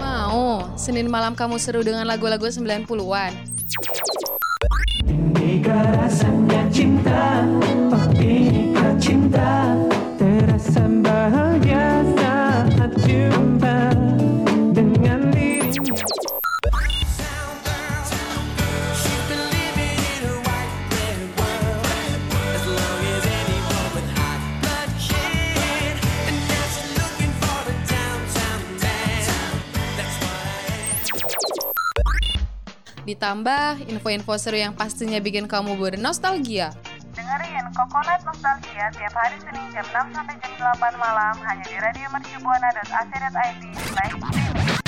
Mau, Senin malam kamu seru dengan lagu-lagu 90-an. Inikah rasanya cinta Oh inikah cinta Ditambah info-info seru yang pastinya bikin kamu bernostalgia. Dengerin Coconut Nostalgia tiap hari Senin jam 6 sampai jam 8 malam hanya di radio mercubuana.ac.id slash streaming.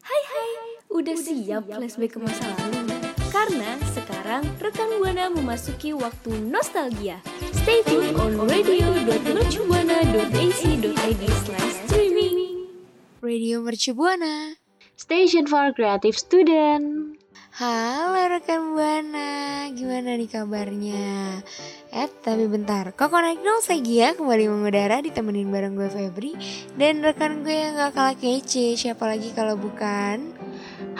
Hai hai, udah siap flashback ke masa lalu? Karena sekarang rekan Buana memasuki waktu nostalgia. Stay tune on radio.mercubuana.ac.id slash streaming. Radio Mercubuana. Station for Creative Student. Halo rekan Buana, gimana nih kabarnya? Eh, tapi bentar, kok Connect Nostalgia kembali mengudara ditemenin bareng gue Febri dan rekan gue yang gak kalah kece, siapa lagi kalau bukan?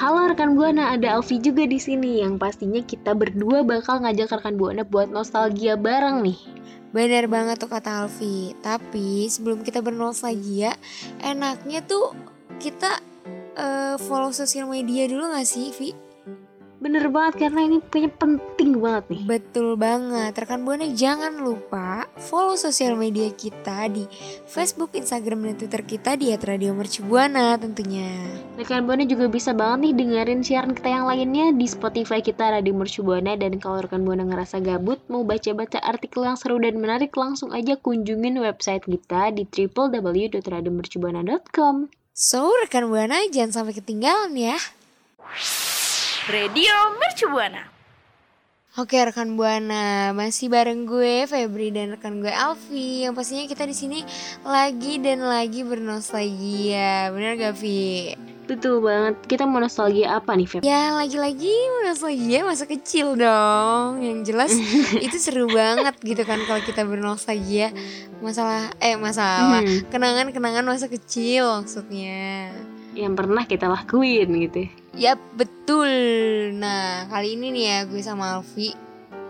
Halo rekan Buana, ada Alfi juga di sini yang pastinya kita berdua bakal ngajak rekan Buana buat nostalgia bareng nih. Bener banget tuh kata Alfi, tapi sebelum kita bernostalgia, enaknya tuh kita eh, follow sosial media dulu gak sih, Vi? Bener banget karena ini punya penting banget nih. Betul banget, rekan Buana jangan lupa follow sosial media kita di Facebook, Instagram, dan Twitter kita di @radiomercubuana tentunya. Rekan Buana juga bisa banget nih dengerin siaran kita yang lainnya di Spotify kita Radio Mercu Buana dan kalau rekan Buana ngerasa gabut mau baca-baca artikel yang seru dan menarik langsung aja kunjungin website kita di www.radiomercubuana.com. So, rekan Buana jangan sampai ketinggalan ya. Radio Mercubuana. Oke rekan Buana, masih bareng gue Febri dan rekan gue Alfi Yang pastinya kita di sini lagi dan lagi bernostalgia Bener gak Vi? Betul banget. Kita mau nostalgia apa nih, Feb? Ya lagi-lagi nostalgia masa kecil dong Yang jelas itu seru banget gitu kan kalau kita bernostalgia Masalah, eh masalah Hmm. Kenangan-kenangan masa kecil maksudnya Yang pernah kita lakuin gitu. Ya. Betul. Nah kali ini nih ya gue sama Alfi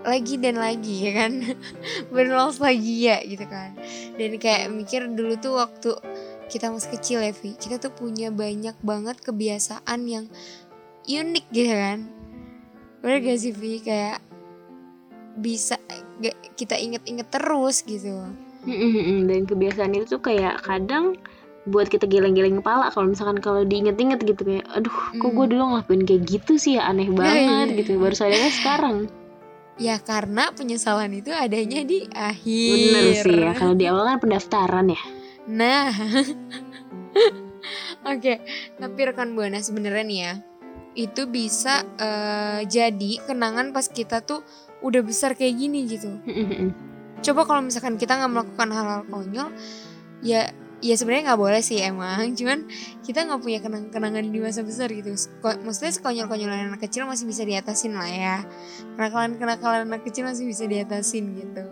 Lagi dan lagi ya kan? Bernostalgia gitu kan. Dan kayak mikir dulu tuh waktu kita masih kecil ya Vi Kita tuh punya banyak banget kebiasaan yang unik gitu kan? Bener gak sih Vi kayak bisa gak kita inget-inget terus gitu. Dan kebiasaan itu tuh kayak kadang buat kita geleng-geleng kepala kalau misalkan kalau diinget-inget gitu kayak aduh kok gue Hmm. dulu ngelakuin kayak gitu sih ya? Aneh banget iya, gitu. baru sadarnya sekarang. Ya karena penyesalan itu adanya di akhir. Bener sih ya kalau di awal kan pendaftaran ya. Nah, oke. Tapi rekan buana sebenarnya nih ya, itu bisa eh, jadi kenangan pas kita tuh udah besar kayak gini gitu. Coba kalau misalkan kita nggak melakukan hal-hal konyol, ya ya sebenarnya nggak boleh sih emang. Cuman kita nggak punya kenang-kenangan di masa besar gitu. Maksudnya sekonyol-konyolan anak kecil masih bisa diatasin lah ya. Kenakalan-kenakalan anak kecil masih bisa diatasin gitu.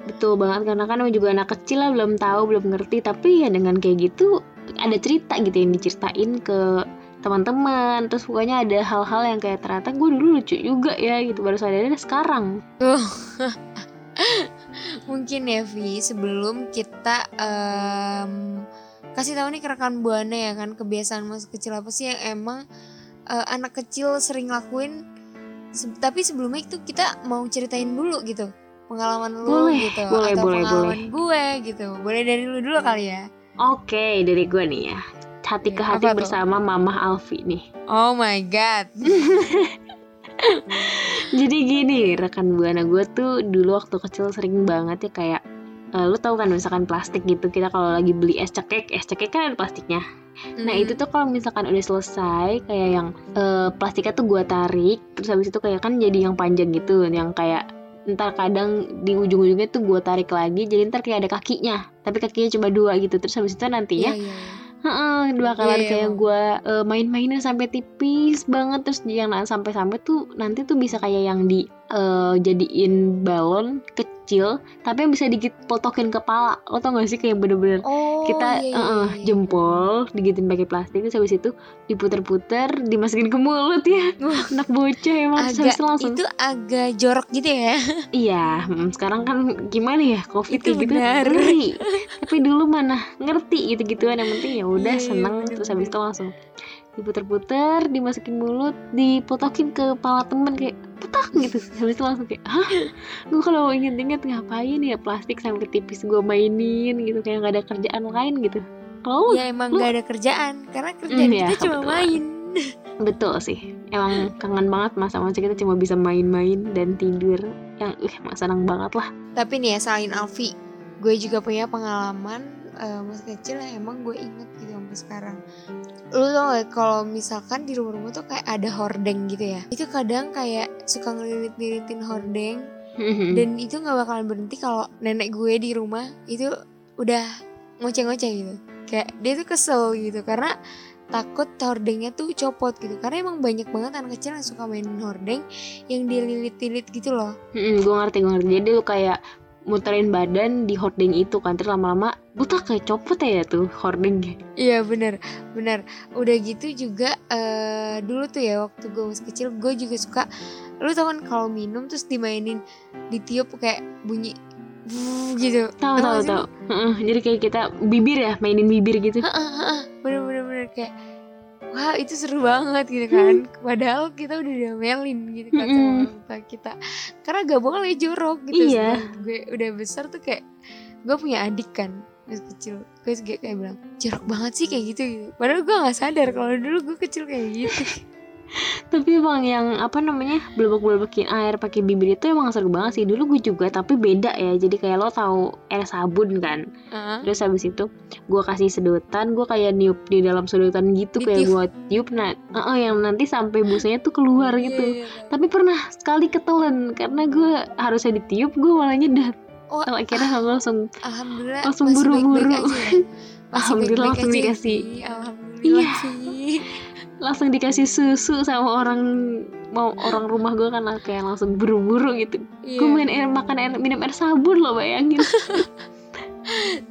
betul banget karena kan juga anak kecil lah belum tahu belum ngerti tapi ya dengan kayak gitu ada cerita gitu yang diceritain ke teman-teman terus pokoknya ada hal-hal yang kayak ternyata gue dulu lucu juga ya gitu baru sadarnya sekarang Tuh. Mungkin ya Vi, sebelum kita em, kasih tahu nih ke rekan Buana ya kan kebiasaan masa kecil apa sih yang emang eh, anak kecil sering lakuin. Se- tapi sebelumnya itu kita mau ceritain dulu gitu pengalaman lu Boleh, gitu boleh, atau boleh, pengalaman gue gitu. Boleh dari lu dulu kali ya. oke dari gue nih ya hati ke Iya, hati apa tuh? bersama Mamah Alfi nih Oh my god. Jadi gini rekan buana gue tuh dulu waktu kecil sering banget ya kayak eh, lu tahu kan misalkan plastik gitu kita kalau lagi beli es cekek es cekek kan ada plastiknya. Nah Hmm. itu tuh kalau misalkan udah selesai kayak yang eh, plastiknya tuh gua tarik terus habis itu kayak kan jadi yang panjang gitu yang kayak ntar kadang di ujung-ujungnya tuh gua tarik lagi jadi ntar kayak ada kakinya tapi kakinya cuma dua gitu terus habis itu nantinya Iya, iya, iya. Heeh, dua kali Iya, iya, kayak gue main-mainnya sampai tipis banget. Terus yang sampai-sampai tuh nanti tuh bisa kayak yang di eh, jadiin balon kecil tapi yang bisa dipotokin kepala lo tau gak sih kayak bener-bener Oh, kita iya, iya, eh, iya. jempol digitin pakai plastik terus habis itu diputer-puter dimasukin ke mulut ya Wah. anak bocah emang habis agak langsung itu agak jorok gitu ya. iya mm, sekarang kan gimana ya covid Itu gitu ngeri tapi dulu mana ngerti gitu gituan yang penting ya udah Iya, iya, seneng bener, terus habis itu langsung diputer-puter dimasukin mulut dipotokin ke kepala temen kayak petak gitu. Habis itu langsung kayak hah? Gue kalau inget-inget ngapain ya plastik sampai tipis gue mainin gitu kayak nggak ada kerjaan lain gitu. Kalau ya emang lu- gak ada kerjaan karena kerjaan Hmm, ya, kita cuma betul. main. betul sih. Emang kangen banget masa-masa kita cuma bisa main-main dan tidur. Yang uh emang senang banget lah. Tapi nih ya selain Alfi, gue juga punya pengalaman eh, masa kecil yang emang gue inget gitu sampai sekarang. Lu tau gak kalau misalkan di rumah-rumah tuh kayak ada hordeng gitu ya. Itu kadang kayak suka ngelilit-lilitin hordeng dan itu nggak bakalan berhenti kalau nenek gue di rumah itu udah ngoceh-ngoceh gitu. Kayak dia tuh kesel gitu karena takut hordengnya tuh copot gitu karena emang banyak banget anak kecil yang suka mainin hordeng yang dililit-lilit gitu loh gue ngerti gue ngerti jadi lu kayak muterin badan di hordeng itu kan terus lama-lama buta kayak copot ya tuh hordengnya. Iya bener bener. Udah gitu juga eh dulu tuh ya waktu gue masih kecil gue juga suka lu tau kan kalau minum terus dimainin ditiup kayak bunyi gitu. Tahu tahu tahu jadi kayak kita bibir ya mainin bibir gitu. Bener bener bener kayak wah itu seru banget gitu kan. Padahal kita udah diomelin gitu kan sama orang tua kita. Karena gak boleh jorok gitu Iya. Gue udah besar tuh kayak gue punya adik kan masih kecil. Gue kayak, kayak bilang jorok banget sih kayak gitu gitu. Padahal gue nggak sadar kalau dulu gue kecil kayak gitu tapi emang yang apa namanya belebek-belebekin air pakai bibir itu emang seru banget sih dulu gue juga tapi beda ya jadi kayak lo tahu air sabun kan Heeh. terus habis itu gue kasih sedotan gue kayak niup di dalam sedotan gitu kayak Ditiup. gue tiup nah eh, yang nanti sampai busanya tuh keluar gitu Iya, iya, iya. tapi pernah sekali ketelan karena gue harusnya ditiup gue malah nyedat Oh, Kalau akhirnya gue langsung alhamdulillah langsung buru-buru. ya. Masih Alhamdulillah baik-baik langsung ya, dikasih. Alhamdulillah Iya. Langsung dikasih susu sama orang mau orang rumah gue kan kayak langsung buru-buru gitu Iya. gue main air makan air minum air sabun loh bayangin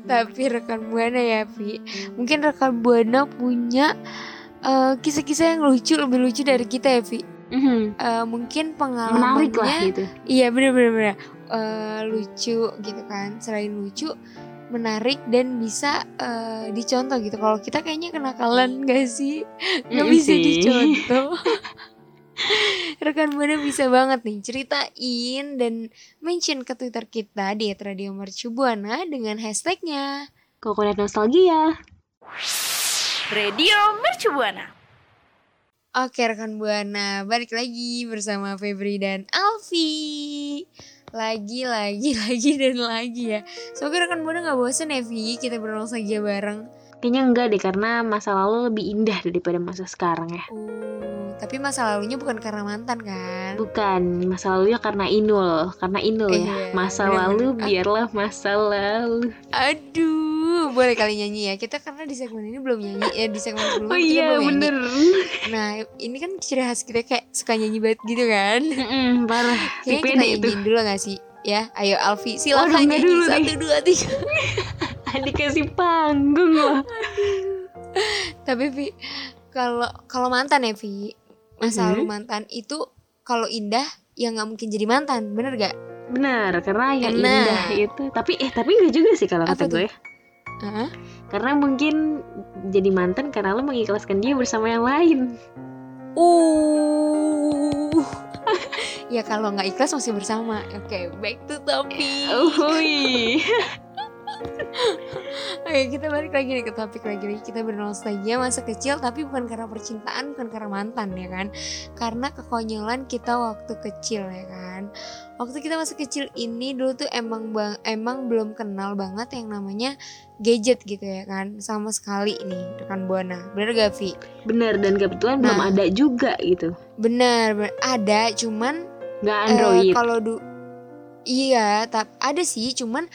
Tapi rekan buana ya Vi Mungkin rekan buana punya eh, kisah-kisah yang lucu lebih lucu dari kita ya Vi Mhm. Eh, Mungkin menarik lah pengalamannya gitu Iya bener-bener bener. Eh, lucu gitu kan Selain lucu menarik dan bisa eh, dicontoh gitu. Kalau kita kayaknya kenakalan gak sih? Nggak Mm, bisa sih. dicontoh. Rekan buana bisa banget nih ceritain dan mention ke twitter kita di Radio Mercubuana dengan hashtagnya. Kokonat nostalgia. Radio Mercubuana. Oke rekan Buana, balik lagi bersama Febri dan Alfi Lagi, lagi, lagi, dan lagi ya. Semoga rekan Buana gak bosen ya Vi, kita bernostalgia bareng kayaknya enggak deh karena masa lalu lebih indah daripada masa sekarang ya Oh, tapi masa lalunya bukan karena mantan kan? bukan masa lalunya karena inul karena inul Iya, ya masa bener-bener. lalu Ah. biarlah masa lalu Aduh, boleh kali nyanyi ya Kita karena di segmen ini belum nyanyi ya Di segmen sebelumnya oh kita iya belum nyanyi. bener Nah, ini kan ciri khas kita kayak suka nyanyi banget gitu kan Mm-mm, parah si Kayaknya kita nyanyiin dulu gak sih? Ya, ayo Alfi, silakan nggak nyanyi dulu nih. Satu, dua, tiga dikasih panggung loh Tapi Vi, kalau kalau mantan ya Vi, masa lalu mantan itu kalau indah ya nggak mungkin jadi mantan, bener gak? benar karena yang Karena- indah itu tapi eh tapi enggak juga sih kalau kata gue Hah? karena mungkin jadi mantan karena lo mengikhlaskan dia bersama yang lain Uh, ya kalau nggak ikhlas masih bersama. Oke, back to topic. Uhuy. Oke, kita balik lagi nih ke topik lagi nih. Kita bernostalgia masa kecil tapi bukan karena percintaan, bukan karena mantan ya kan. Karena kekonyolan kita waktu kecil ya kan. Waktu kita masa kecil ini dulu tuh emang bang, emang belum kenal banget yang namanya gadget gitu ya kan. Sama sekali nih rekan Buana. Bener gak Vi? bener dan kebetulan belum Nah. ada juga gitu Bener, bener. ada cuman nggak eh, android kalau du Iya, tapi ada sih, cuman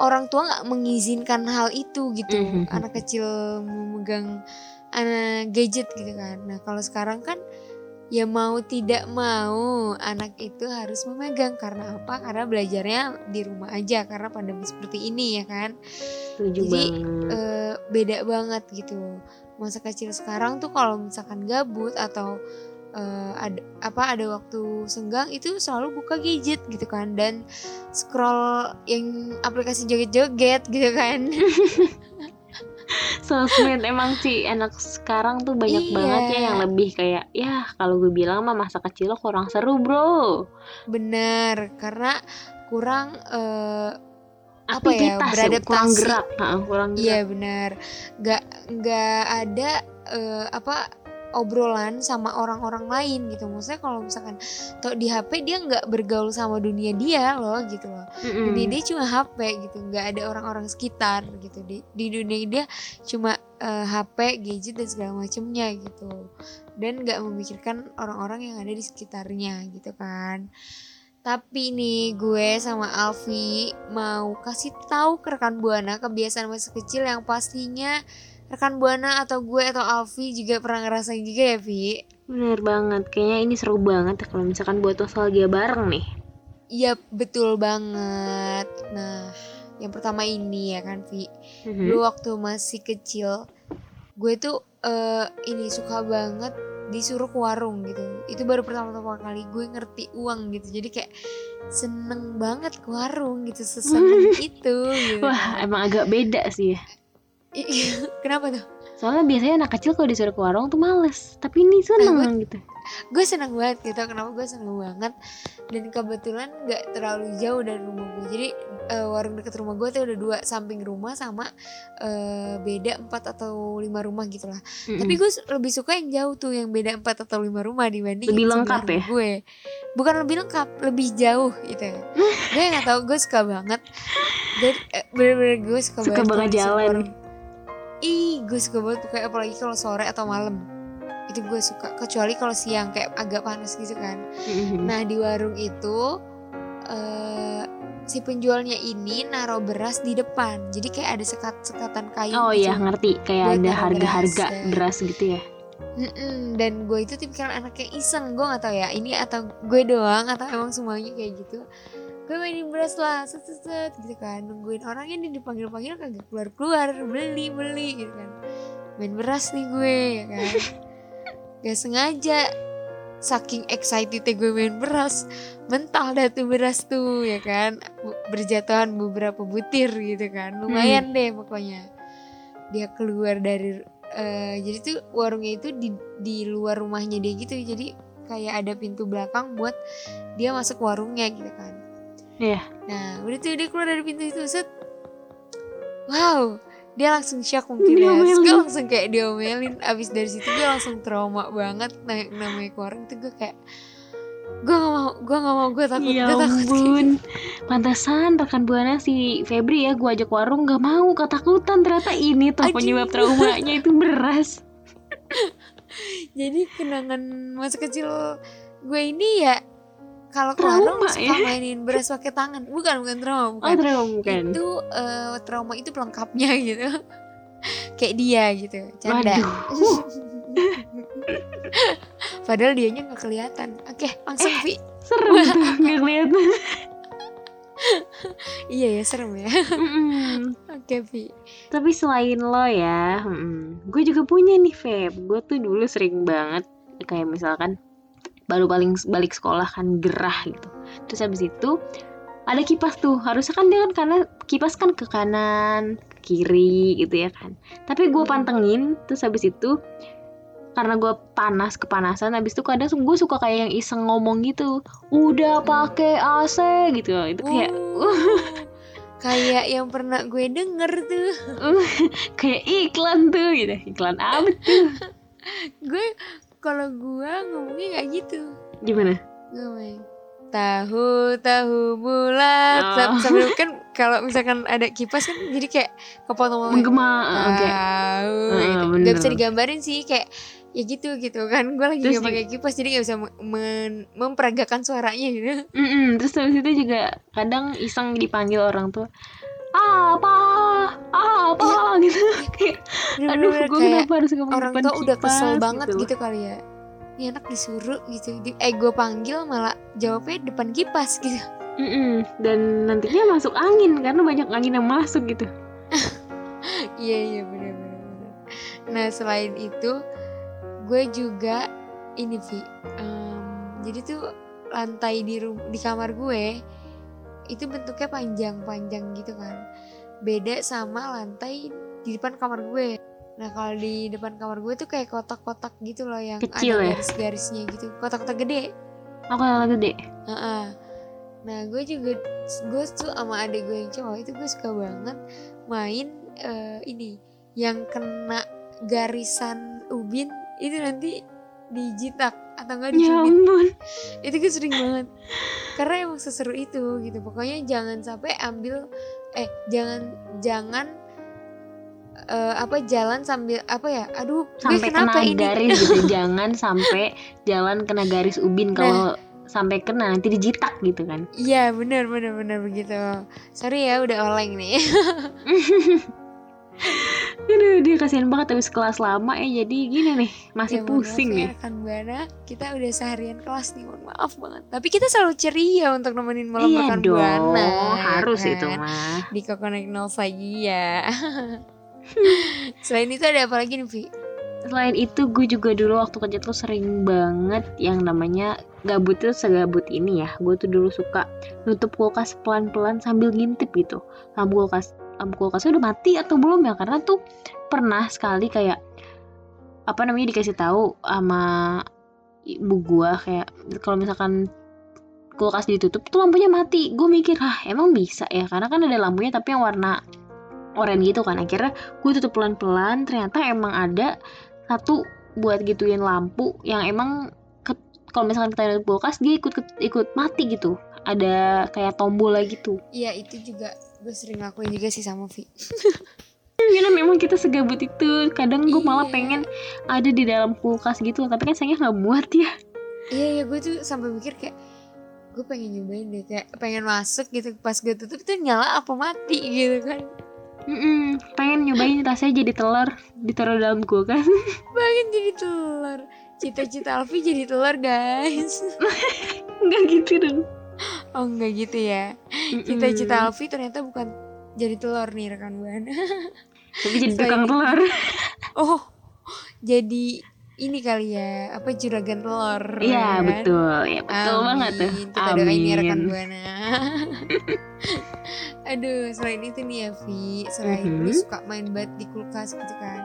orang tua nggak mengizinkan hal itu gitu. Mhm. Anak kecil memegang anak gadget gitu kan. Nah kalau sekarang kan ya mau tidak mau anak itu harus memegang karena apa karena belajarnya di rumah aja karena pandemi seperti ini ya kan Setuju Jadi, banget. eh, beda banget gitu masa kecil sekarang tuh kalau misalkan gabut atau eh, ada apa ada waktu senggang itu selalu buka gadget gitu kan dan scroll yang aplikasi joget-joget gitu kan Sosmed emang sih anak sekarang tuh banyak Iya. banget ya yang lebih kayak ya kalau gue bilang mah masa kecil lo kurang seru bro. bener karena kurang eh, apa ya beradaptasi kurang gerak, Heeh, kurang gerak. Iya benar, nggak nggak ada eh, apa obrolan sama orang-orang lain gitu. Maksudnya kalau misalkan tuh di HP dia nggak bergaul sama dunia dia loh gitu loh. Mm-mm. Dunia dia cuma HP gitu, nggak ada orang-orang sekitar gitu. Di, di dunia dia cuma eh, HP, gadget dan segala macemnya gitu. Dan nggak memikirkan orang-orang yang ada di sekitarnya gitu kan. Tapi nih gue sama Alfi mau kasih tahu ke rekan Buana kebiasaan masa kecil yang pastinya rekan Buana atau gue atau Alfi juga pernah ngerasain juga ya Vi. Bener banget, kayaknya ini seru banget ya kalau misalkan buat nostalgia bareng nih. Iya betul banget. Nah yang pertama ini ya kan Vi. Mhm. Dulu waktu masih kecil gue tuh eh, ini suka banget disuruh ke warung gitu. Itu baru pertama-tama kali gue ngerti uang gitu. Jadi kayak seneng banget ke warung gitu, seseneng itu gitu. Wah, emang agak beda sih ya. Kenapa tuh? Soalnya biasanya anak kecil kalau disuruh ke warung tuh males, tapi ini seneng gitu. Gue seneng banget gitu. Kenapa gue seneng banget? Dan kebetulan nggak terlalu jauh dari rumah gue. Jadi eh, warung deket rumah gue tuh ada dua samping rumah sama eh, beda empat atau lima rumah gitu lah. Mm-mm. Tapi gue lebih suka yang jauh tuh yang beda empat atau lima rumah dibanding Lebih lengkap ya? Gue bukan lebih lengkap, lebih jauh gitu. gue nggak tahu, gue suka banget. Dan eh, bener-bener gue suka, Suka banget banget kalau disuruh jalan. warung. Ih, gue suka banget pokoknya apalagi kalau sore atau malam. Itu gue suka, kecuali kalau siang kayak agak panas gitu kan. Mhm. Nah di warung itu eh si penjualnya ini naruh beras di depan. Jadi kayak ada sekat-sekatan kayu. Oh gitu. iya ngerti, kayak ada harga-harga beras, ya. beras gitu ya. Mm-mm, dan gue itu tipikal anak yang iseng gue nggak tahu ya ini atau gue doang atau emang semuanya kayak gitu gue mainin beras lah set set set gitu kan. Nungguin orangnya nih dipanggil panggil kagak keluar keluar beli beli gitu kan. Main beras nih gue ya kan. Gak sengaja. Saking excited gue main beras. Mental dah tuh beras tuh ya kan. Berjatuhan beberapa butir gitu kan. Lumayan deh pokoknya. Dia keluar dari eh, jadi tuh warungnya itu di di luar rumahnya dia gitu. Jadi kayak ada pintu belakang buat dia masuk warungnya gitu kan Iya. nah udah tuh dia keluar dari pintu itu set wow dia langsung shock mungkin ya Diomelin. Terus gue langsung kayak diomelin abis dari situ gue langsung trauma banget naik namanya ke warung tuh gue kayak gue gak mau gue gak mau gue takut Ya gue takut ampun, pantasan rekan buana si Febri ya gua ajak warung gak mau ketakutan ternyata ini tuh Aduh. penyebab traumanya itu beras. jadi kenangan masa kecil gue ini ya kalau Trauma warung suka ya? mainin beras pakai tangan bukan bukan trauma Oh bukan trauma bukan? itu eh, trauma itu pelengkapnya gitu kayak dia gitu canda padahal dianya nggak kelihatan oke langsung Eh. Vi Serem tuh nggak kelihatan. iya ya serem ya oke Vi Tapi selain lo ya, gue juga punya nih Feb. Gue tuh dulu sering banget kayak misalkan baru paling balik sekolah kan gerah gitu. Terus habis itu ada kipas tuh. Harusnya kan dia kan karena kipas kan ke kanan, ke kiri gitu ya kan. Tapi gue pantengin terus habis itu karena gue panas kepanasan habis itu kadang gue suka kayak yang iseng ngomong gitu. Udah pakai AC gitu. Itu kayak Uh, kayak yang pernah gue denger tuh. Kayak iklan tuh gitu. Iklan apa tuh? Gue kalau gue ngomongnya kayak gitu. Gimana? Main tahu tahu bulat. Oh. Sam- sambil kan kalau misalkan ada kipas kan jadi kayak kepotong menggema oke. tahu Ah, gitu. bener. Gak bisa digambarin sih kayak ya gitu gitu kan. Gue lagi Terus gak pakai kipas jadi gak bisa men- memperagakan suaranya gitu. Mm-mm, terus habis itu juga kadang iseng dipanggil orang tuh apa? Apa? Gitu. Kayak aduh gue kayak kenapa harus ngomong orang depan tua udah kesel banget gitu, gitu kali ya. Ini anak disuruh gitu. Di- eh gue panggil malah jawabnya depan kipas gitu. Mm-mm. Dan nantinya masuk angin karena banyak angin yang masuk gitu. iya iya bener bener nah selain itu gue juga ini Vi em, jadi tuh lantai di di kamar gue itu bentuknya panjang-panjang gitu kan beda sama lantai di depan kamar gue nah kalau di depan kamar gue tuh kayak kotak-kotak gitu loh yang Kecil ada ya? garis-garisnya gitu kotak-kotak gede Aku yang gede. Heeh. Nah gue juga gue tuh sama adik gue yang cowok itu gue suka banget main eh, ini yang kena garisan ubin itu nanti dijitak atau enggak Ya dicubit ampun. itu gue sering banget karena emang seseru itu gitu pokoknya jangan sampai ambil eh jangan jangan eh, apa jalan sambil apa ya aduh gue Sampai kenapa kena ini garis gitu. Jangan sampai jalan kena garis ubin kalau sampai kena nanti dijitak gitu kan. Iya benar benar benar begitu. Sorry ya udah oleng nih. Aduh, dia kasihan banget habis kelas lama ya jadi gini nih, masih Ya, pusing ya, nih. rekan Buana, kita udah seharian kelas nih, mohon maaf banget. Tapi kita selalu ceria untuk nemenin malam Iya rekan dong, Buana. ya harus kan? itu mah. Di Kokonek ya. Selain itu ada apa lagi nih, Vi? Selain itu gue juga dulu waktu kerja tuh sering banget yang namanya gabut tuh segabut ini ya. Gue tuh dulu suka nutup kulkas pelan-pelan sambil ngintip gitu. Lampu kulkas lampu kulkasnya udah mati atau belum ya? Karena tuh pernah sekali kayak apa namanya dikasih tahu sama ibu gua kayak kalau misalkan kulkas ditutup tuh lampunya mati. Gue mikir, "Ah, emang bisa ya?" Karena kan ada lampunya tapi yang warna oranye gitu kan. Akhirnya gue tutup pelan-pelan, ternyata emang ada satu buat gituin lampu yang emang kalau misalkan kita nutup kulkas dia ikut ikut mati gitu. Ada kayak tombol lagi gitu. Iya, itu juga gue sering lakuin juga sih sama Vi. Gila memang kita segabut itu. Kadang gue malah Iya. pengen ada di dalam kulkas gitu, tapi kan sayangnya nggak muat ya. Iya, iya, gue tuh sampai mikir kayak gue pengen nyobain deh kayak pengen masuk gitu pas gue tutup itu nyala apa mati gitu kan Mm-mm, pengen nyobain rasanya jadi telur ditaruh dalam kulkas. pengen jadi telur cita-cita Alfi jadi telur guys Enggak gitu dong. Oh enggak gitu ya cita-cita Alfi ternyata bukan jadi telur nih rekan buana Tapi jadi tukang telur. oh jadi ini kali ya apa juragan telur Iya ya kan? betul, ya betul Amin. banget tuh. Kita doain ya rekan Amin. buana. Aduh, selain itu nih ya Vi, selain Mhm. lu suka main bat di kulkas gitu kan.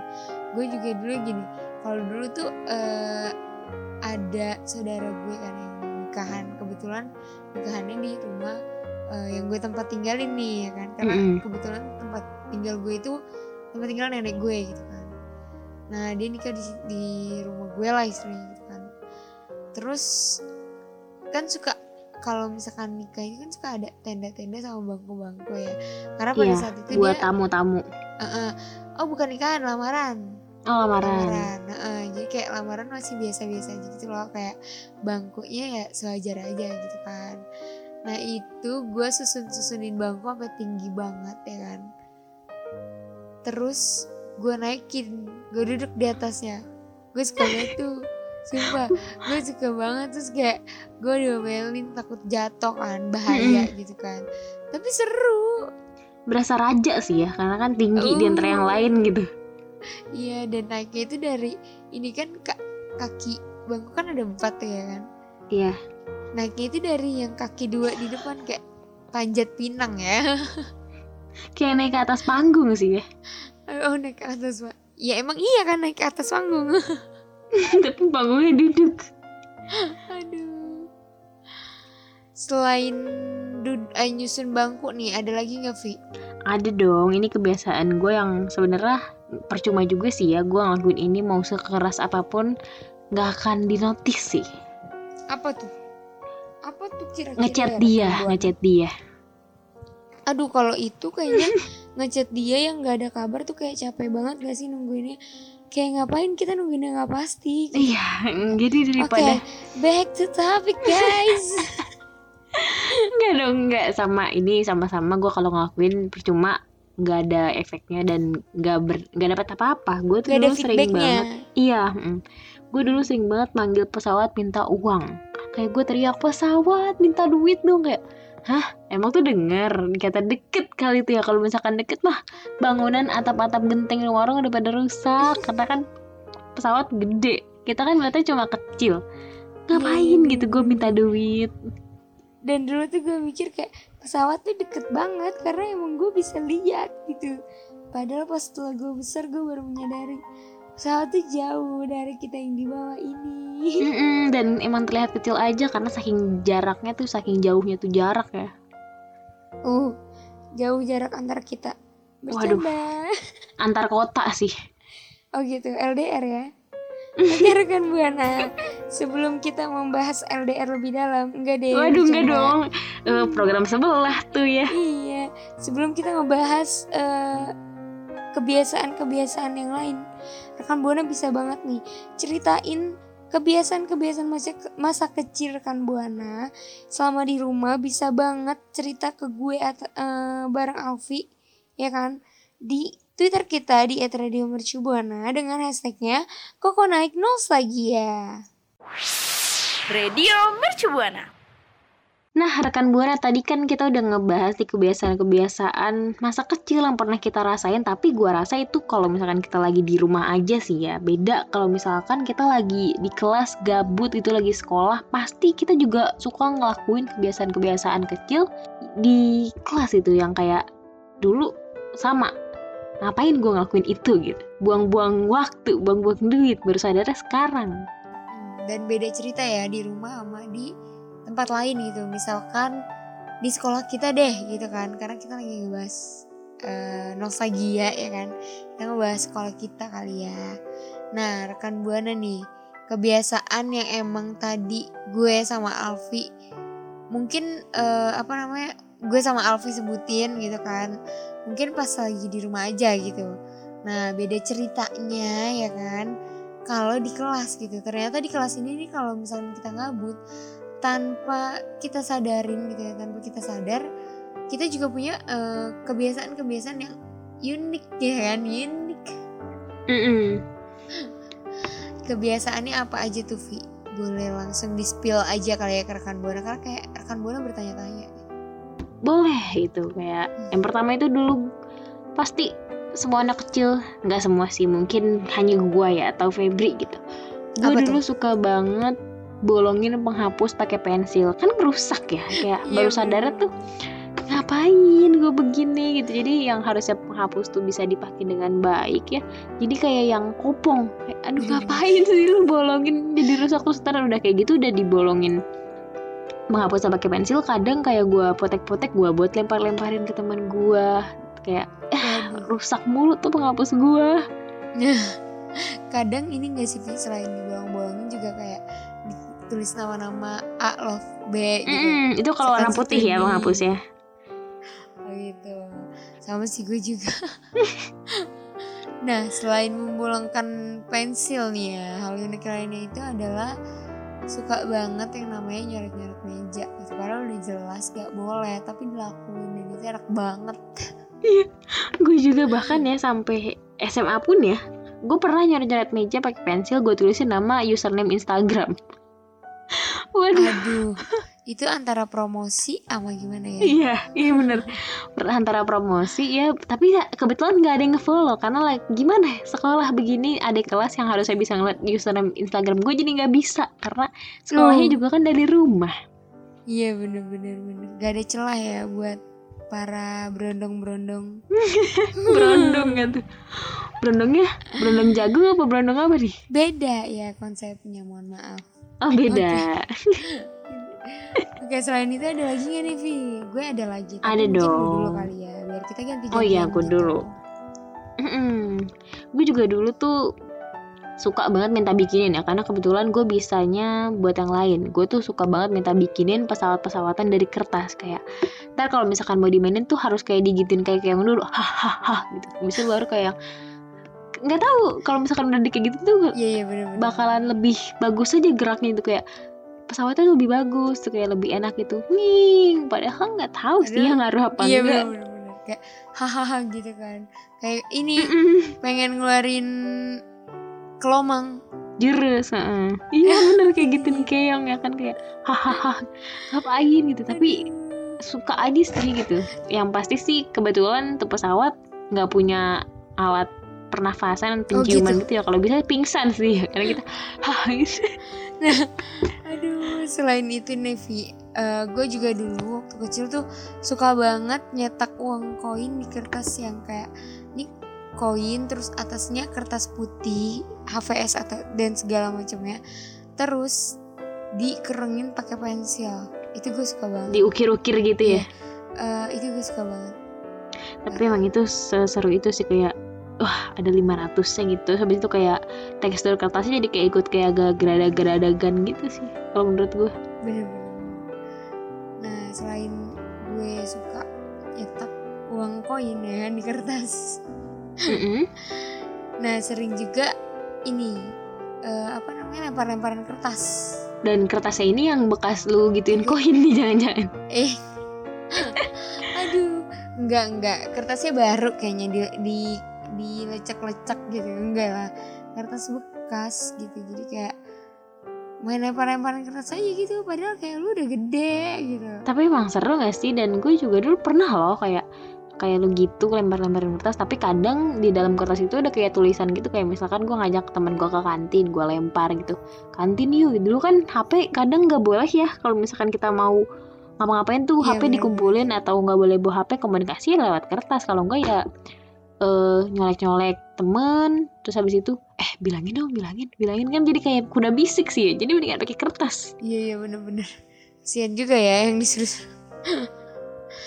Gue juga dulu gini, kalau dulu tuh eh, ada saudara gue kan yang nikahan, kebetulan nikahannya di rumah eh, yang gue tempat tinggalin nih ya kan. Karena Mhm. kebetulan tempat tinggal gue itu tempat tinggal nenek gue gitu kan. Nah, dia nikah di, di rumah gue lah istilahnya gitu kan. Terus kan suka kalau misalkan nikah ini kan suka ada tenda-tenda sama bangku-bangku ya. Karena pada Iya, saat itu buat dia tamu-tamu. eh, eh, oh bukan nikahan, lamaran. Oh lamaran. Lamaran. Heeh, jadi kayak lamaran masih biasa-biasa aja gitu loh kayak bangkunya ya sewajar aja gitu kan. Nah, itu gue susun-susunin bangku sampai tinggi banget ya kan. Terus gue naikin, gue duduk di atasnya. Gue suka banget tuh. Sumpah, gue suka banget terus kayak gue diomelin takut jatuh kan, bahaya gitu kan. Tapi seru. Berasa raja sih ya, karena kan tinggi di antara yang Uh. lain gitu. Iya, dan naiknya itu dari ini kan ka- kaki bangku kan ada empat ya kan. Iya. Naiknya itu dari yang kaki dua di depan kayak panjat pinang ya. Kayak naik ke atas panggung sih ya. Oh naik ke atas pak. Ya emang iya kan naik ke atas panggung. Tapi panggungnya duduk. Aduh. Selain dud eh, nyusun bangku nih, ada lagi nggak Vi? Ada dong, ini kebiasaan gue yang sebenarnya percuma juga sih ya. Gue ngelakuin ini mau sekeras apa pun nggak akan dinotis sih. Apa tuh? Apa tuh kira-kira? Ngechat dia, ngechat dia. Aduh kalau itu kayaknya ngechat dia yang nggak ada kabar tuh kayak capek banget gak sih nungguinnya? Kayak ngapain kita nungguinnya nggak pasti? gitu. Iya, jadi Oke, daripada back to topic guys. Enggak dong, enggak sama ini sama-sama. Gue kalau ngelakuin percuma nggak ada efeknya dan nggak ber nggak dapat apa-apa. Gue tuh Gak dulu sering banget. Iya, mm. gue dulu sering banget manggil pesawat minta uang. Kayak gue teriak pesawat minta duit dong. Kayak hah? Emang tuh denger? Kata deket kali itu ya. Kalau misalkan deket mah bangunan atap-atap genteng warung udah pada rusak. Karena kan pesawat gede. Kita kan ngeliatnya cuma kecil. Ngapain? Iya. gitu gue minta duit dan dulu tuh gue mikir kayak pesawat tuh deket banget karena emang gue bisa lihat gitu. Padahal pas setelah gue besar gue baru menyadari pesawat tuh jauh dari kita yang di bawah ini. Mm-mm, dan emang terlihat kecil aja karena saking jaraknya tuh saking jauhnya tuh jarak ya. Uh jauh jarak antara kita. Waduh. bercanda antar kota sih. Oh gitu LDR ya. Oke rekan buana sebelum kita membahas LDR lebih dalam enggak deh waduh enggak dong Eh, program sebelah tuh ya Iya, sebelum kita ngebahas eh, kebiasaan-kebiasaan yang lain, rekan buana bisa banget nih ceritain kebiasaan-kebiasaan masa masa kecil rekan buana selama di rumah bisa banget cerita ke gue atau eh, bareng Alfi, ya kan? Di Twitter kita di @radiomercubuana dengan hashtagnya Koko Naik Nostalgia. Radio Mercubuana. Nah, rekan Buana tadi kan kita udah ngebahas di kebiasaan-kebiasaan masa kecil yang pernah kita rasain, tapi gua rasa itu kalau misalkan kita lagi di rumah aja sih ya. Beda kalau misalkan kita lagi di kelas gabut itu lagi sekolah, pasti kita juga suka ngelakuin kebiasaan-kebiasaan kecil di kelas itu yang kayak dulu sama. Ngapain gua ngelakuin itu gitu? Buang-buang waktu, buang-buang duit, baru sadarnya sekarang. Dan beda cerita ya di rumah sama di tempat lain gitu. Misalkan di sekolah kita deh gitu kan. Karena kita lagi ngebahas eh, nostalgia ya kan. Kita ngebahas sekolah kita kali ya. Nah rekan buana nih kebiasaan yang emang tadi gue sama Alfi mungkin eh, apa namanya gue sama Alfi sebutin gitu kan. Mungkin pas lagi di rumah aja gitu. Nah beda ceritanya ya kan kalau di kelas gitu. Ternyata di kelas ini nih kalau misalnya kita ngabut tanpa kita sadarin gitu ya tanpa kita sadar kita juga punya eh, kebiasaan-kebiasaan yang unik ya kan unik. Mm-mm. kebiasaannya apa aja tuh Vi? Boleh langsung di spill aja kali ya ke rekan buana karena kayak rekan buana bertanya-tanya. Boleh itu kayak yang pertama itu dulu pasti semua anak kecil nggak semua sih mungkin hanya gua ya atau Febri gitu. Gue dulu suka banget bolongin penghapus pakai pensil. Kan merusak ya kayak Iya, baru sadar tuh ngapain gue begini? gitu. Jadi yang harusnya penghapus tuh bisa dipakai dengan baik ya. Jadi kayak yang kopong kayak, aduh Bener-bener. ngapain sih lu bolongin? Jadi rusak terus ntar udah kayak gitu udah dibolongin menghapus pakai pensil. Kadang kayak gua potek-potek gua buat lempar-lemparin ke teman gua. Kayak Waduh. Rusak mulu tuh penghapus gua kadang ini gak sih selain dibolong-bolongin juga kayak ditulis nama-nama A love B gitu Mm-mm, itu kalau warna putih ya seperti- penghapusnya Oh gitu. Sama sih gue juga. nah, selain membolongkan pensil nih ya, hal unik lainnya itu adalah suka banget yang namanya nyoret-nyoret meja. Itu padahal udah jelas gak boleh, tapi dilakuin dan itu enak banget. gue juga bahkan ya sampai SMA pun ya gue pernah nyoret-nyoret meja pakai pensil gue tulisin nama username Instagram waduh Aduh, itu antara promosi sama gimana ya? iya iya bener antara promosi ya tapi ya, kebetulan nggak ada yang ngefollow karena like, gimana ya, sekolah begini ada kelas yang harusnya bisa ngeliat username Instagram gue jadi nggak bisa karena sekolahnya Oh. juga kan dari rumah Iya bener-bener bener. Gak ada celah ya buat para berondong-berondong. berondong kan tuh berondongnya berondong jagung apa berondong apa nih Beda ya konsepnya, mohon maaf. oh beda Oke selain itu ada lagi gak nih Vi? Gue ada lagi Ada dong. dulu kali ya Biar kita ganti Oh iya, gue dulu. gue juga dulu tuh suka banget minta bikinin ya karena kebetulan gue bisanya buat yang lain. Gue tuh suka banget minta bikinin pesawat-pesawatan dari kertas kayak ntar kalau misalkan mau dimainin tuh harus kayak digitin kayak yang dulu. Hahaha gitu. Bisa baru kayak nggak tahu kalau misalkan udah di kayak gitu tuh Iya iya bener-bener bakalan lebih bagus aja geraknya itu kayak pesawatnya lebih bagus tuh kayak lebih enak gitu. Nih padahal nggak tahu sih yang ngaruh apa Iya enggak. bener-bener Kayak hahaha gitu kan. Kayak ini pengen ngeluarin kelomang. Jurus iya bener kayak gitu nih keong ya kan kayak hahaha ngapain? gitu. Tapi suka aja sih gitu. Yang pasti sih kebetulan tuh pesawat nggak punya alat pernafasan penciuman gitu. ya. Kalau bisa pingsan sih karena kita hah gitu Aduh, selain itu Nevi, gue juga dulu waktu kecil tuh suka banget nyetak uang koin di kertas yang kayak ini koin terus atasnya kertas putih, HVS atau dan segala macamnya. Terus dikerengin pakai pensil. Itu gue suka banget. diukir-ukir gitu ya Eh, itu gue suka banget. tapi emang itu seseru itu sih kayak wah ada 500 nya gitu habis itu kayak tekstur kertasnya jadi kayak ikut kayak agak gerada-geradagan gitu sih kalau menurut gue Bener-bener. Nah, selain gue suka nyetak uang koin ya di kertas. Nah, sering juga ini eh, apa namanya lempar-lemparan kertas. dan kertasnya ini yang bekas lu gituin koin nih jangan-jangan. Eh, aduh, enggak enggak, kertasnya baru kayaknya di di dilecek-lecek gitu, enggak lah, kertas bekas gitu, jadi kayak main lempar-lemparan kertas aja gitu, padahal kayak lu udah gede gitu. tapi emang seru gak sih? Dan gue juga dulu pernah loh kayak kayak lu gitu lempar-lemparin kertas tapi kadang di dalam kertas itu ada kayak tulisan gitu kayak misalkan gue ngajak teman gue ke kantin gue lempar gitu. Kantin yuk dulu kan HP kadang nggak boleh ya kalau misalkan kita mau ngapa-ngapain tuh Iya, HP dikumpulin atau nggak boleh bawa HP komunikasi lewat kertas. Kalau enggak ya eh nyolek-nyolek temen terus habis itu eh bilangin dong bilangin bilangin. Kan jadi kayak kuda bisik sih ya jadi mendingan pakai kertas. Iya iya bener-bener. Sian juga ya yang disuruh.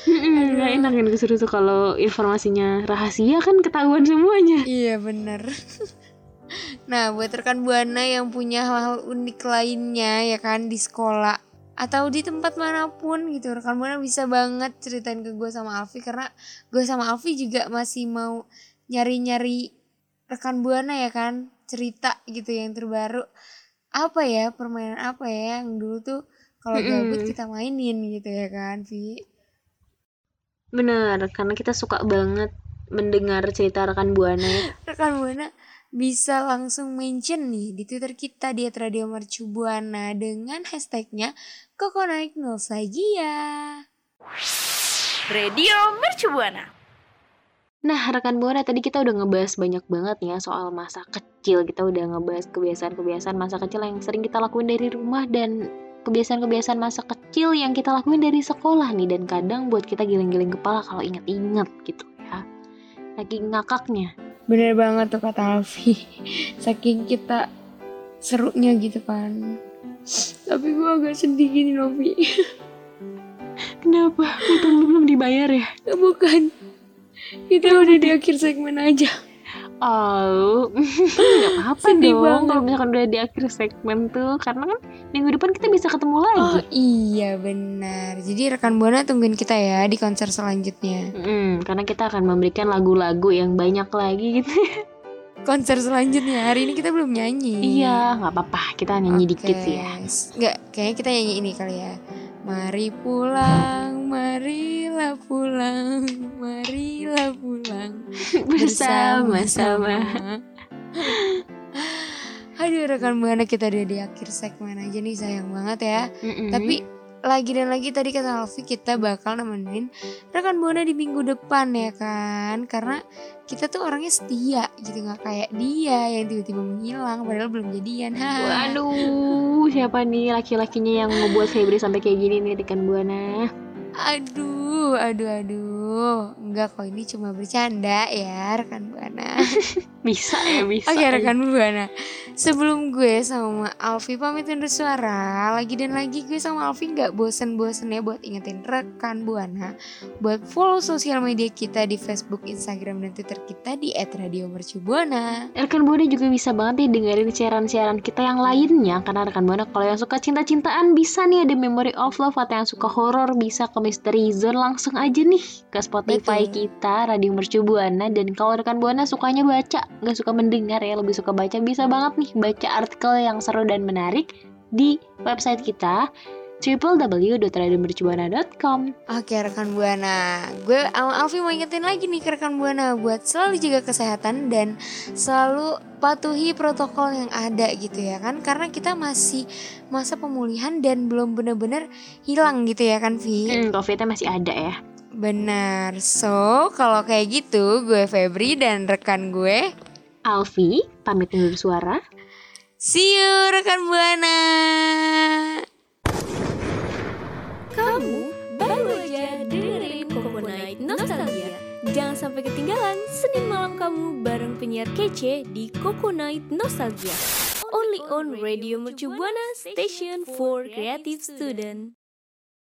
Nggak enak kan kesuruh tuh kalau informasinya rahasia kan ketahuan semuanya. Iya bener. nah buat rekan buana yang punya hal-hal unik lainnya ya kan di sekolah atau di tempat mana pun gitu. Rekan buana bisa banget ceritain ke gue sama Alfi karena gue sama Alfi juga masih mau nyari-nyari rekan buana ya kan cerita gitu yang terbaru. Apa ya permainan apa ya yang dulu tuh kalau gabut kita mainin gitu ya kan Vi Bener, karena kita suka banget mendengar cerita rekan buana ya. rekan buana bisa langsung mention nih di Twitter kita di Radio Mercu Buana dengan hashtagnya Koko Naik Nostalgia. Radio Mercu Buana. Nah, rekan buana tadi kita udah ngebahas banyak banget ya soal masa kecil. Kita udah ngebahas kebiasaan-kebiasaan masa kecil yang sering kita lakuin dari rumah dan kebiasaan-kebiasaan masa kecil yang kita lakuin dari sekolah nih dan kadang buat kita giling-giling kepala kalau inget-inget gitu ya. Lagi ngakaknya. Bener banget tuh kata Alfi. Saking kita serunya gitu kan. Tapi gue agak sedih gini loh Vi. Kenapa? Utang lu belum dibayar ya? Bukan. Kita udah di akhir segmen aja. Oh, nggak apa-apa Sedih dong banget. kalau misalkan udah di akhir segmen tuh, karena kan minggu depan kita bisa ketemu lagi. Oh iya benar. Jadi rekan Buana tungguin kita ya di konser selanjutnya. Mm, karena kita akan memberikan lagu-lagu yang banyak lagi gitu. Konser selanjutnya hari ini kita belum nyanyi. iya, nggak apa-apa, kita nyanyi Oke. dikit sih ya. Enggak, kayaknya kita nyanyi ini kali ya. Mari pulang, marilah pulang, marilah pulang Bersama-sama. Aduh rekan buana kita udah di akhir segmen aja nih sayang banget ya. Mm-mm. Tapi lagi dan lagi tadi kata Alfi kita bakal nemenin rekan buana di minggu depan ya kan? Karena kita tuh orangnya setia gitu nggak kayak dia yang tiba-tiba menghilang padahal belum jadian. Ha Waduh, siapa nih laki-lakinya yang ngebuat Febri sampai kayak gini nih rekan buana? Aduh, aduh, aduh. Enggak kok ini cuma bercanda ya rekan Buana. Bisa ya, bisa. Oke rekan Buana. Sebelum gue sama Alfi pamit undur suara, lagi dan lagi gue sama Alfi nggak bosen-bosennya buat ingetin rekan Buana buat follow sosial media kita di Facebook, Instagram, dan Twitter kita di @radiomercubuana. Rekan Buana juga bisa banget nih dengerin siaran-siaran kita yang lainnya karena rekan Buana kalau yang suka cinta-cintaan bisa nih ada Memory of Love atau yang suka horor bisa ke Mystery Zone langsung aja nih ke Spotify Betul. kita Radio Mercu Buana dan kalau rekan Buana sukanya baca nggak suka mendengar ya lebih suka baca bisa banget nih baca artikel yang seru dan menarik di website kita www.radiomercubuana.com Oke rekan Buana, gue Alfi mau ingetin lagi nih ke rekan Buana. Buat selalu jaga kesehatan dan selalu patuhi protokol yang ada gitu ya kan? Karena kita masih masa pemulihan dan belum bener-bener hilang gitu ya kan Vi Hmm, COVID-nya masih ada ya. Benar, so kalau kayak gitu gue Febri dan rekan gue Alfi, pamit undur suara. See you rekan Buana Kamu baru aja dengerin Coconut Nostalgia. Jangan sampai ketinggalan Senin malam kamu bareng penyiar kece di Coconut Nostalgia. Only on Radio Mercu Buana Station for Creative Student.